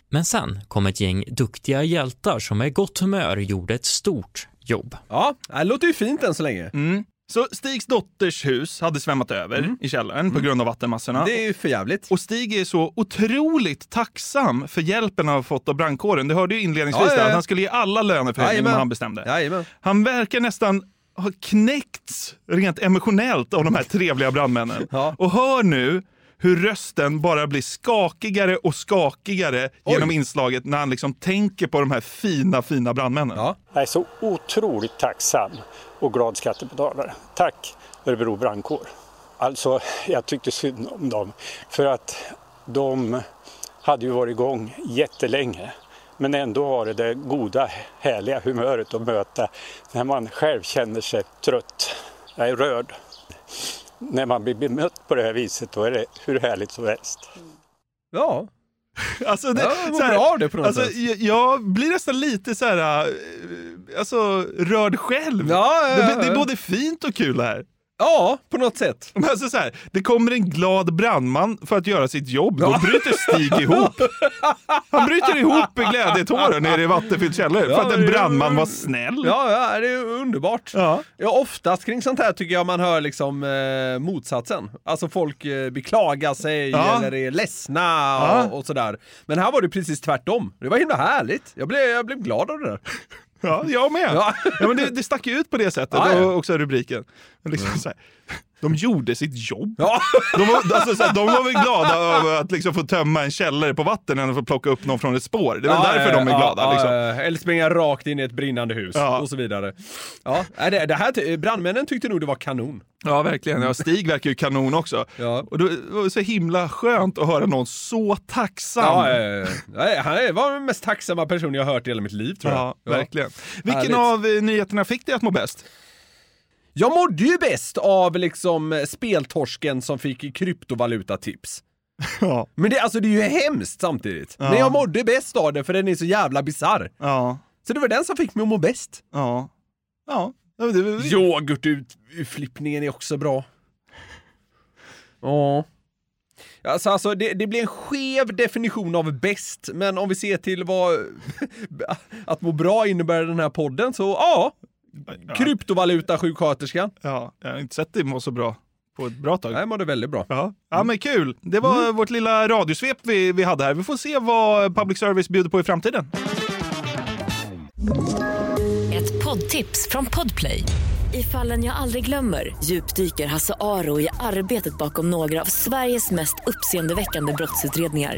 Men sen kom ett gäng duktiga hjältar som med gott humör gjorde ett stort jobb. Ja, det låter ju fint än så länge. Mm. Så Stigs dotters hus hade svämmat över i källaren på grund av vattenmassorna. Mm. Det är ju för jävligt. Och Stig är så otroligt tacksam för hjälpen han har fått av brandkåren. Det hörde ju inledningsvis Ja, ja, ja. att han skulle ge alla löneförhöjning om han bestämde. Jajamän. Han verkar nästan ha knäckts rent emotionellt av de här trevliga brandmännen. Och hör nu hur rösten bara blir skakigare och skakigare genom inslaget när han liksom tänker på de här fina, fina brandmännen. Jag är så otroligt tacksam och glad skattebetalare. Tack Örebro brandkår. Alltså, jag tyckte synd om dem. För att de hade ju varit igång jättelänge men ändå ha det där goda, härliga humöret att möta när man själv känner sig trött. Jag är rörd. När man blir bemött på det här viset, då är det hur härligt som helst. Ja. Alltså, det, Ja, så här, bra det på något alltså, sätt. jag, jag blir nästan lite så här, äh, alltså rörd själv. Ja, ja, det, ja, det är ja. både fint och kul här. Ja, på något sätt. Men alltså så här, det kommer en glad brandman för att göra sitt jobb. Då bryter Stig ihop. Han bryter ihop i glädjetårar nere i vattenfylld källare för att en brandman var snäll. Ja, ja, det är underbart. Ja. Ja, oftast kring sånt här tycker jag man hör liksom eh, motsatsen. Alltså folk eh, beklagar sig Ja. eller är ledsna Ja. och, och sådär. Men här var det precis tvärtom. Det var himla härligt. Jag blev, jag blev glad av det där. Ja, jag med. Ja. Ja. men det, det stack ju ut på det sättet, Ja, ja. och också rubriken. Men liksom så här, de gjorde sitt jobb. Ja. De, var, alltså, så här, de var väl glada över att liksom få tömma en källare på vatten än att få plocka upp någon från ett spår. Det är väl därför de är glada. Ja, liksom. ja, eller springa rakt in i ett brinnande hus Ja. och så vidare. Ja, det, det här, brandmännen tyckte nog det var kanon. Ja, verkligen. Ja, Stig verkar ju kanon också. Ja. Och det var så himla skönt att höra någon så tacksam. Ja, ja, ja. Han var den mest tacksamma personen jag har hört i hela mitt liv tror jag. Ja, verkligen. Vilken Härligt. av eh, nyheterna fick dig att må bäst? Jag mådde ju bäst av liksom eh, speltorsken som fick kryptovalutatips. Ja. Men det, alltså, det är ju hemskt samtidigt. Ja. Men jag mådde bäst av det för den är så jävla bisarr. Ja. Så det var den som fick mig att må bäst. Ja. Ja. Yoghurtutflippningen är också bra. Ja. Alltså, alltså det, det blir en skev definition av bäst, men om vi ser till vad att må bra innebär i den här podden så ja, kryptovaluta sjuksköterskan. Ja, jag har inte sett dig må så bra på ett bra tag. Nej, mådde väldigt bra. Ja, ja men kul. Det var vårt lilla radiosvep vi, vi hade här. Vi får se vad public service bjuder på i framtiden. Ett poddtips från Podplay. I fallen jag aldrig glömmer djupdyker Hasse Aro i arbetet bakom några av Sveriges mest uppseendeväckande brottsutredningar.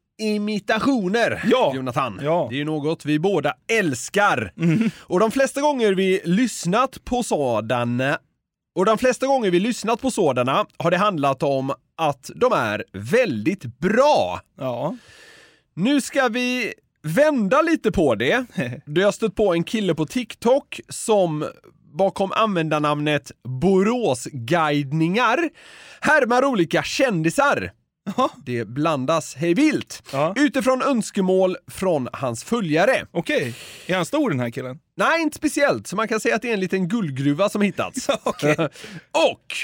imitationer, Ja. Jonathan. Ja. Det är ju något vi båda älskar. Och de flesta gånger vi lyssnat på sådana och de flesta gånger vi lyssnat på sådana har det handlat om att de är väldigt bra. Ja. Nu ska vi vända lite på det. Då jag stött på en kille på TikTok som bakom användarnamnet Boråsguidningar härmar olika kändisar. Det blandas hej vilt Ja. utifrån önskemål från hans följare. Okej. Är han stor den här killen? Nej, inte speciellt, så man kan säga att det är en liten guldgruva som hittats. Och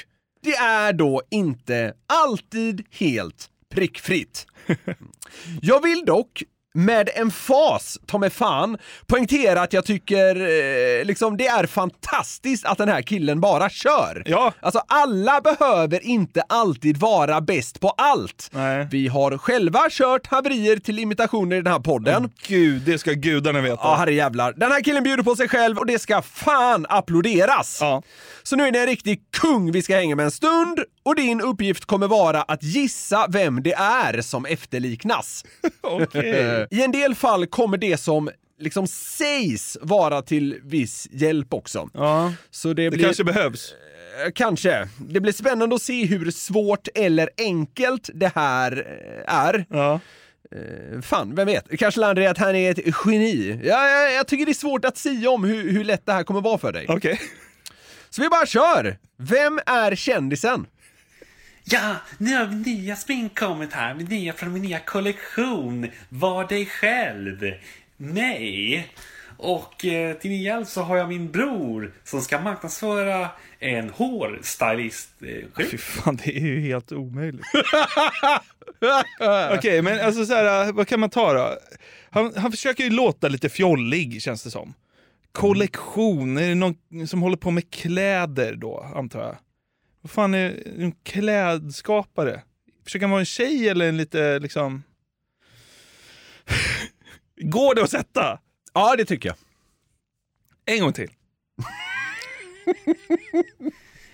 det är då inte alltid helt prickfritt. Jag vill dock med en fas, ta mig fan, poängtera att jag tycker eh, liksom det är fantastiskt att den här killen bara kör. Ja. Alltså alla behöver inte alltid vara bäst på allt. Nej. Vi har själva kört haverier till imitationer i den här podden. Gud, det ska gudarna veta. Ja, herrejävlar. Den här killen bjuder på sig själv och det ska fan applåderas. Ja. Så nu är det en riktig kung vi ska hänga med en stund och din uppgift kommer vara att gissa vem det är som efterliknas. Okej. I en del fall kommer det som liksom sägs vara till viss hjälp också. Ja. Så det, Det blir... kanske behövs. Eh, Kanske. Det blir spännande att se hur svårt eller enkelt det här eh, är. Ja. Eh, Fan, vem vet? Kanske landar i att han är ett geni. Ja, jag, jag tycker det är svårt att säga om hur, hur lätt det här kommer vara för dig. Okej. Så vi bara kör! Vem är kändisen? Ja, nu har nya smink kommit här. Min nya från min nya kollektion. Var dig själv. Mig. Och eh, till min hjälp så har jag min bror som ska marknadsföra en hårstylist. Eh, Fy fan, det är ju helt omöjligt. Okej, men alltså så här, vad kan man ta då? Han, han försöker ju låta lite fjollig, känns det som. Kollektion, är det någon som håller på med kläder då, antar jag? Vad fan är en klädskapare? Försöker han vara en tjej eller en lite liksom... Går det att sätta? Ja, det tycker jag. En gång till.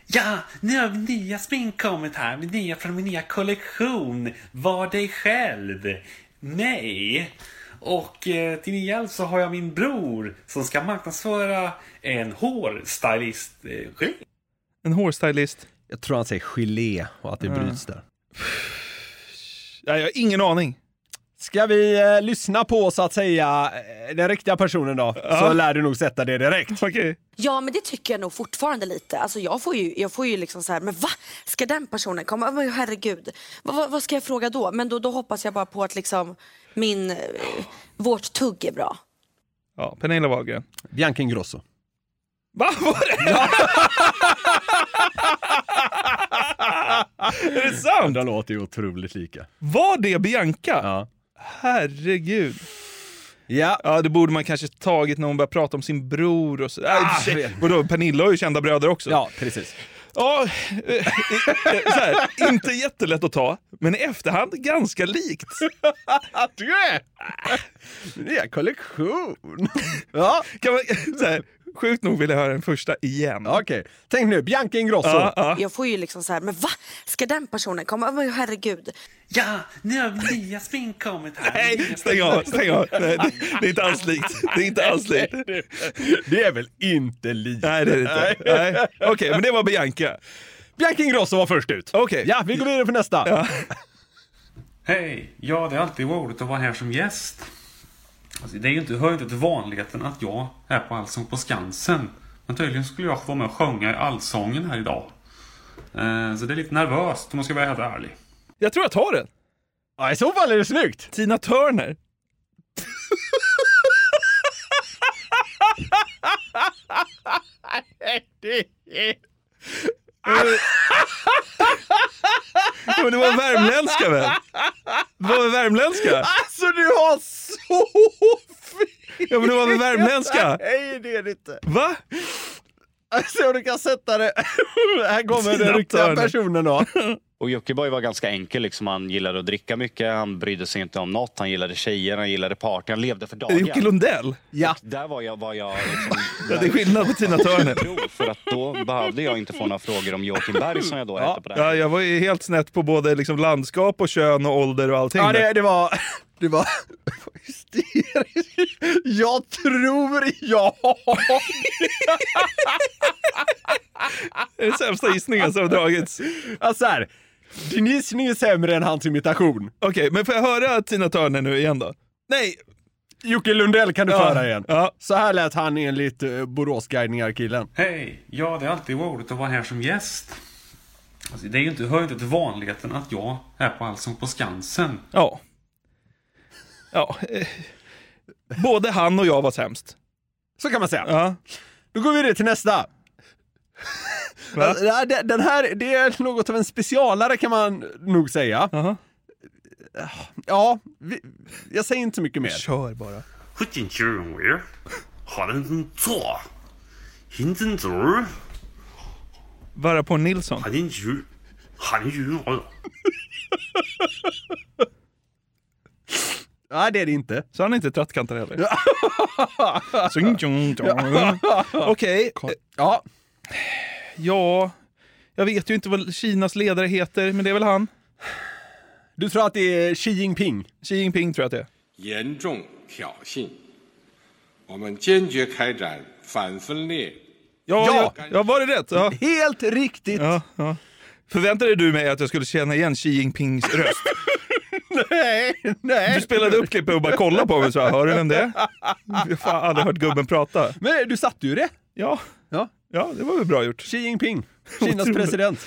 Ja, nu har min nya smink kommit här. Min nya från min nya kollektion. Var dig själv. Nej. Och eh, till min hjälp så har jag min bror som ska marknadsföra en hårstylist. Eh. En hårstylist. Jag tror han säger gelé och att det Ja. bryts där. Ja, jag har ingen aning. Ska vi eh, lyssna på så att säga eh, den riktiga personen då? Så lär du nog sätta det direkt. Okej. Ja, men det tycker jag nog fortfarande lite. Alltså jag får ju, jag får ju liksom så här, men va? Ska den personen komma? Men herregud, vad, vad, vad ska jag fråga då? Men då, då hoppas jag bara på att liksom min, eh, vårt tugg är bra. Ja, Pernilla Wahlgren. Bianca Ingrosso. Va? Var det? är det sant? De låter ju otroligt lika. Var det Bianca? Ja. Herregud. Ja. ja, det borde man kanske tagit när hon började prata om sin bror och så. Nej, Ah, vadå, Pernilla har ju kända bröder också. Ja, precis. Ja, eh, eh, så här, inte jättelätt att ta, men i efterhand ganska likt. Du är! Nya kollektion. Ja. Kan man, så här, sjukt nog vill jag höra den första igen. Okej, tänk nu, Bianca Ingrosso. Ja, ja. Jag får ju liksom så här, men va? Ska den personen komma? Men herregud. Ja, nu har nya smink kommit här. Nej, stäng av, stäng av. Nej, det, det är inte alls likt. Det är inte alls likt. Det är väl inte likt? Nej, det är det inte. Nej. Okej, men det var Bianca. Bianca Ingrosso var först ut. Okej. Ja, vi går vidare på nästa. Ja. Hej! Ja, det är alltid roligt att vara här som gäst. Alltså, det är ju inte, hör ju inte till vanligheten att jag är på Allsång på Skansen. Men tydligen skulle jag få vara med och sjunga i Allsången här idag. Eh, så det är lite nervöst om man ska vara helt ärlig. Jag tror jag tar den. Ja, i så fall är det snyggt. Tina Turner. Men det var värmländska väl? Det var väl värmländska? Alltså du har så fel! Ja men det var väl värmländska? Nej, det är det inte. Va? Alltså du kan sätta det. Här kommer den riktiga personen då. Och Jockiboi var ganska enkel. Liksom. Han gillade att dricka mycket, han brydde sig inte om något. Han gillade tjejer, han gillade party, han levde för dagen. Jocke Lundell? Ja. Där var jag, var jag liksom, Ja, det är skillnad på Tina Turner. För att då behövde jag inte få några frågor om Joakim Berg som jag då hette på det här. Ja, jag var ju helt snett på både liksom landskap och kön och ålder och allting. Ja, det, det var... Det var hysteriskt. Jag tror jag Det är den sämsta gissningen som har dragits. Alltså här, din gissning är sämre än hans imitation. Okej, men får jag höra Tina Turner nu igen då? Nej! Jocke Lundell kan du Ja, föra igen. ja. Så här lät han enligt uh, Boråsguidningar-killen. Hej! Ja, det är alltid roligt att vara här som gäst. Alltså, det är ju inte, hör ju inte till vanligheten att jag är på Allsång på Skansen. Ja. Ja. eh, Både han och jag var sämst. Så kan man säga. Ja. Då går vi vidare till nästa. Alltså, den här, det är något av en specialare kan man nog säga. Uh-huh. Ja, vi, jag säger inte så mycket mer. Kör bara. Varapå Nilsson. Nej, det är det inte. Så han är inte trattkantar heller? Okej. Okay. Ja. Ja, jag vet ju inte vad Kinas ledare heter, men det är väl han? Du tror att det är Xi Jinping? Xi Jinping tror jag att det är. 严重挑衅，我们坚决开展反分裂。 Ja, Ja. ja. ja var det rätt? Ja. Helt riktigt! Ja, ja. Förväntade du mig att jag skulle känna igen Xi Jinpings röst? Nej, nej. Du spelade upp klippet och bara kollade på mig och sa, hör du vem det är? Jag har fan aldrig hört gubben prata. Men du satte ju det. Ja, Ja. ja det var väl bra gjort. Xi Jinping, Kinas president.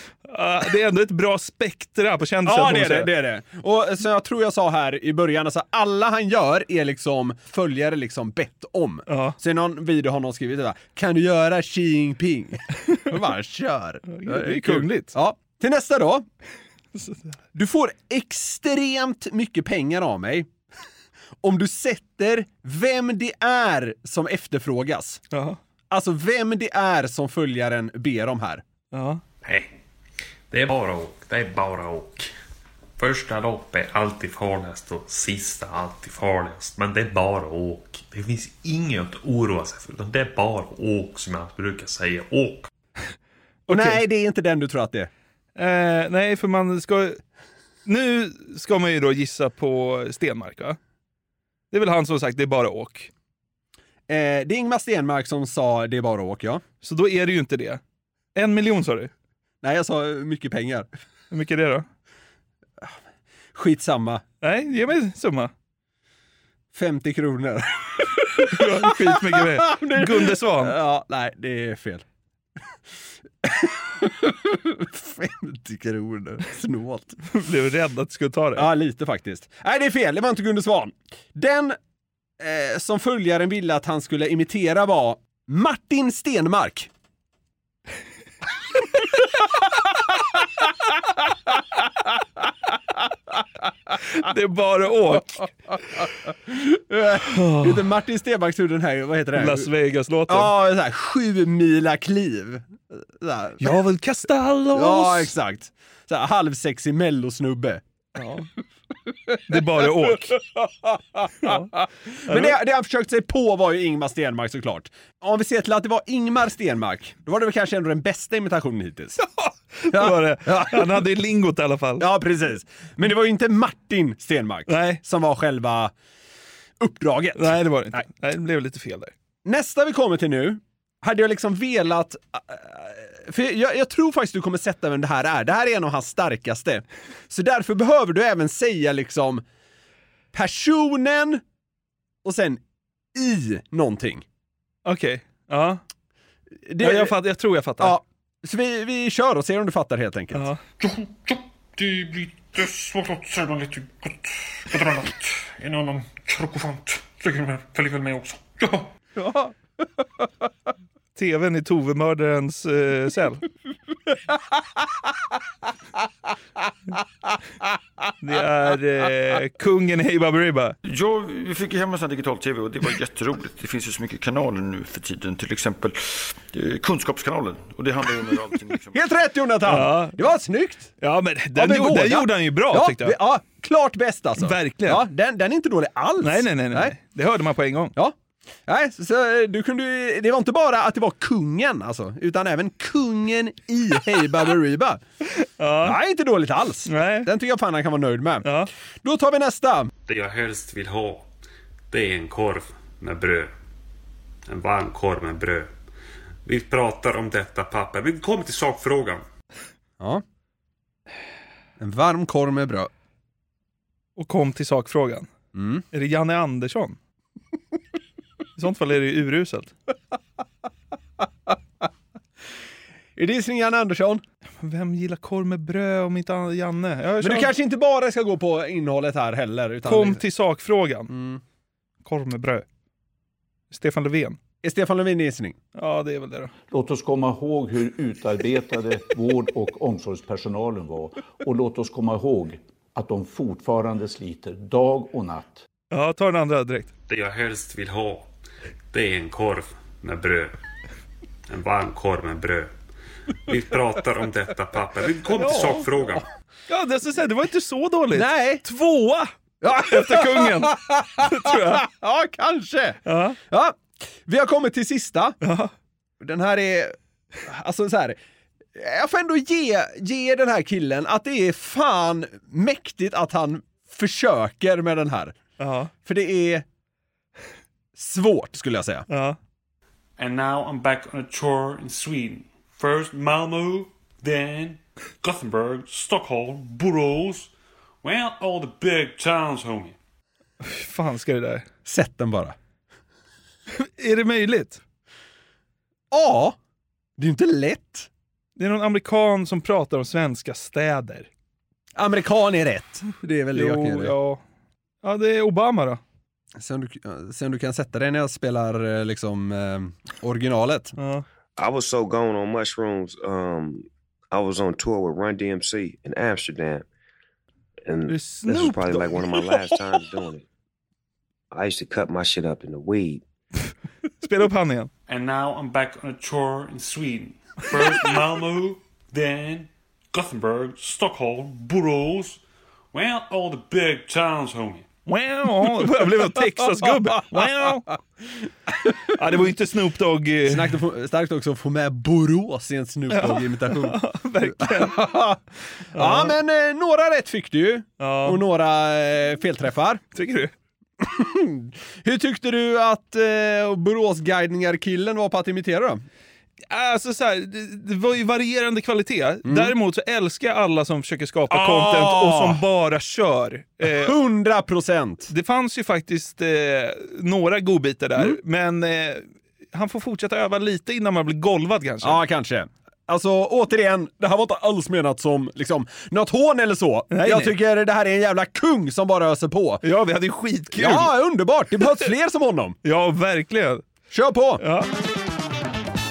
Det är ändå ett bra spektra på kändisar. Ja, det är det, det är det. Och som jag tror jag sa här i början, alltså alla han gör är liksom följare liksom bett om. Ja. Så i någon video har någon skrivit det där, kan du göra Xi Jinping? Och bara kör. det är kungligt. Ja. Till nästa då. Du får extremt mycket pengar av mig om du sätter vem det är som efterfrågas. Ja. Alltså vem det är som följaren ber om här. Ja. Nej, det är bara åk. Det är bara åk. Första lopp är alltid farligast och sista alltid farligast. Men det är bara åk. Det finns inget att oroa sig för. Det är bara åk som jag brukar säga. Åk! Och nej, det är inte den du tror att det är. Eh, nej, för man ska... Nu ska man ju då gissa på Stenmark, va? Det är väl han som sagt, det är bara åk. Eh, det är Ingmar Stenmark som sa det är bara åk, ja. Så då är det ju inte det. En miljon sa du? Nej, jag sa mycket pengar. Hur mycket är det då? Skitsamma. Nej, ge mig summa. 50 kronor. Skitmycket mer. Gunde Svan. Ja, nej, det är fel. 50 kronor. Snålt. Blev rädd att du skulle ta det. Ja, lite faktiskt. Nej, det är fel. Det var inte Gunde Svan. Den eh, som följaren ville att han skulle imitera var Martin Stenmark. Det är bara åk. Du, Martin Stenmark gjorde den här, vad heter det? Las Vegas-låten. Ja, så här, sju mila kliv. Jag vill kasta loss. Ja, exakt. Så här, halvsexig mellosnubbe. Ja. Det är bara åk. Ja. Men det, det han försökte sig på var ju Ingmar Stenmark såklart. Om vi ser till att det var Ingmar Stenmark, då var det väl kanske ändå den bästa imitationen hittills. Det var det. Han hade ju lingot i alla fall. Ja, precis. Men det var ju inte Martin Stenmark Nej. som var själva uppdraget. Nej, det var det inte. Nej. det blev lite fel där. Nästa vi kommer till nu, hade jag liksom velat... För jag, jag tror faktiskt du kommer sätta vem det här är. Det här är en av hans starkaste. Så därför behöver du även säga liksom personen och sen i någonting. Okej. Ja. Det- ja jag, fatt, jag tror jag fattar. Ja, så vi, vi kör och ser om du fattar helt enkelt. Ja. Det blir svårt att säga lite gott, annat. En annan krokofant följer väl med också. Ja. Ja. TVn i Tove-mördarens eh, cell. Det är eh, kungen Hey Baberiba. Ja, vi fick ju hem en sån här digital-tv och det var jätteroligt. Det finns ju så mycket kanaler nu för tiden. Till exempel eh, Kunskapskanalen. Och det handlar ju om hur allting liksom... Helt rätt Jonathan! Ja. Det var snyggt! Ja, men Ja, den, men gjorde, den gjorde han ju bra ja, tyckte jag. vi- Ja, klart bäst alltså. Verkligen. Ja, den, den är inte dålig alls. Nej, nej, nej, nej. Det hörde man på en gång. Ja. Nej, så, så du kunde, det var inte bara att det var kungen alltså, utan även kungen i Hey Baberiba. Ja. Nej, inte dåligt alls. Nej. Den tycker jag fan han kan vara nöjd med. Ja. Då tar vi nästa. Det jag helst vill ha, det är en korv med bröd. En varm korv med bröd. Vi pratar om detta papper. Vi kommer till sakfrågan. Ja. En varm korv med bröd. Och kom till sakfrågan. Mm. Är det Janne Andersson? I sånt fall är det ju uruselt. Är det gissning Janne Andersson? Vem gillar korv med bröd om inte Janne? Jag Men du kanske inte bara ska gå på innehållet här heller. Utan Kom till sakfrågan. Mm. Korv med bröd. Stefan Löfven. Är Stefan Löfven gissning? Ja, det är väl det då. Låt oss komma ihåg hur utarbetade vård och omsorgspersonalen var. Och låt oss komma ihåg att de fortfarande sliter dag och natt. Ja, ta den andra direkt. Det jag helst vill ha, det är en korv med bröd. En varm korv med bröd. Vi pratar om detta papper. Vi kommer till Ja. sakfrågan. Ja, det, så säga, det var inte så dåligt. Nej. Tvåa! Ja. Efter kungen. tror jag. Ja, kanske. Ja. Ja, vi har kommit till sista. Ja. Den här är, alltså så här. Jag får ändå ge, ge den här killen att det är fan mäktigt att han försöker med den här. Ja. För det är svårt skulle jag säga. Ja. And now I'm back on a tour in Sweden. First Malmö, then Gothenburg, Stockholm, Borås. Well, all the big towns, homie. fan ska det där? Sätt den bara. Är det möjligt? Ja, det är ju inte lätt. Det är någon amerikan som pratar om svenska städer. Amerikan är rätt. Det är väl det jag kan Jo, göra. ja. Ja, det är Obama då. Se om, du, se om du kan sätta dig när jag spelar eh, liksom eh, originalet. Ja. I was so gone on mushrooms. Um, I was on tour with Run DMC in Amsterdam, and this was probably like one of my last times doing it. I used to cut my shit up in the weed. Spela upp han igen. And now I'm back on a tour in Sweden. First Malmö, then Gothenburg, Stockholm, Borås. Well, all the big towns, homie. Wow. Jag blev en Texas-gubbe. Wow. Ja, det var ju inte Snoop Dogg. eh, Starkt, få- starkt också att få med Borås i en Snoop Dogg-imitation. Verkligen. ja, men eh, några rätt fick du ju. Och några eh, felträffar. Tycker du? Hur tyckte du att eh, Boråsguidningar-killen var på att imitera då? Alltså så här, det, det var ju varierande kvalitet. Däremot så älskar jag alla som försöker skapa Ah! content och som bara kör. Eh, 100 procent! Det fanns ju faktiskt eh, några godbitar där, men eh, han får fortsätta öva lite innan man blir golvad kanske. Ja, kanske. Alltså återigen, det här var inte alls menat som liksom, något hån eller så. Nej, jag nej. tycker det här är en jävla kung som bara öser på. Ja, vi hade ju skitkul. Ja, underbart! Det behövs fler som honom. Ja, verkligen. Kör på! Ja.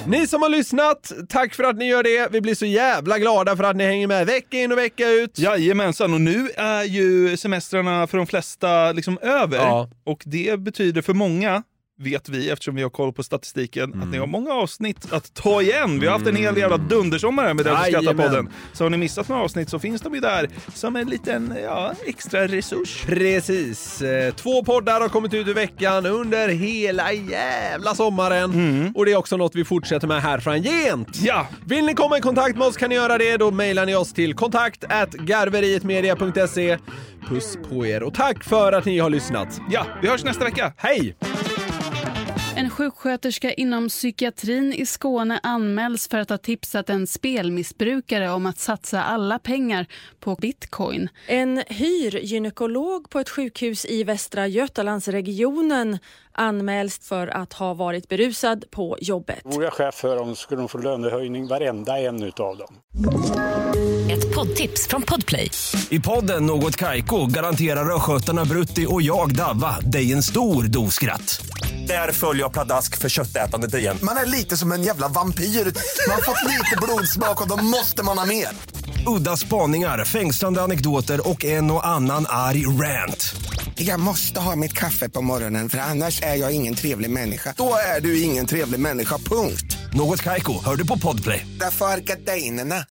Ni som har lyssnat, tack för att ni gör det. Vi blir så jävla glada för att ni hänger med vecka in och vecka ut. Jajamensan, och nu är ju semestrarna för de flesta liksom över. Ja. Och det betyder för många, vet vi eftersom vi har koll på statistiken, Mm. att ni har många avsnitt att ta igen. Vi har haft en hel jävla dundersommar här med Den som skrattar Jajamän. podden. Så har ni missat några avsnitt så finns de ju där som en liten ja, extra resurs. Precis. Eh, Två poddar har kommit ut i veckan under hela jävla sommaren. Och det är också något vi fortsätter med här framgent. Ja! Vill ni komma i kontakt med oss kan ni göra det. Då mejlar ni oss till kontakt garverietmedia.se. Puss på er och tack för att ni har lyssnat. Ja, vi hörs nästa vecka. Hej! En sjuksköterska inom psykiatrin i Skåne anmäls för att ha tipsat en spelmissbrukare om att satsa alla pengar på bitcoin. En hyrgynekolog på ett sjukhus i Västra Götalandsregionen anmäls för att ha varit berusad på jobbet. Vore jag chef för dem skulle de få lönehöjning varenda en utav dem. Ett poddtips från Podplay. I podden Något Kaiko garanterar östgötarna Brutti och jag, Davva, dig en stor dos skratt. Där följer jag pladask för köttätandet igen. Man är lite som en jävla vampyr. Man har fått lite blodsmak och då måste man ha mer. Udda spaningar, fängslande anekdoter och en och annan arg rant. Jag måste ha mitt kaffe på morgonen för annars är jag ingen trevlig människa. Då är du ingen trevlig människa, punkt. Något kajko, hör du på Podplay. Därför är gardinerna.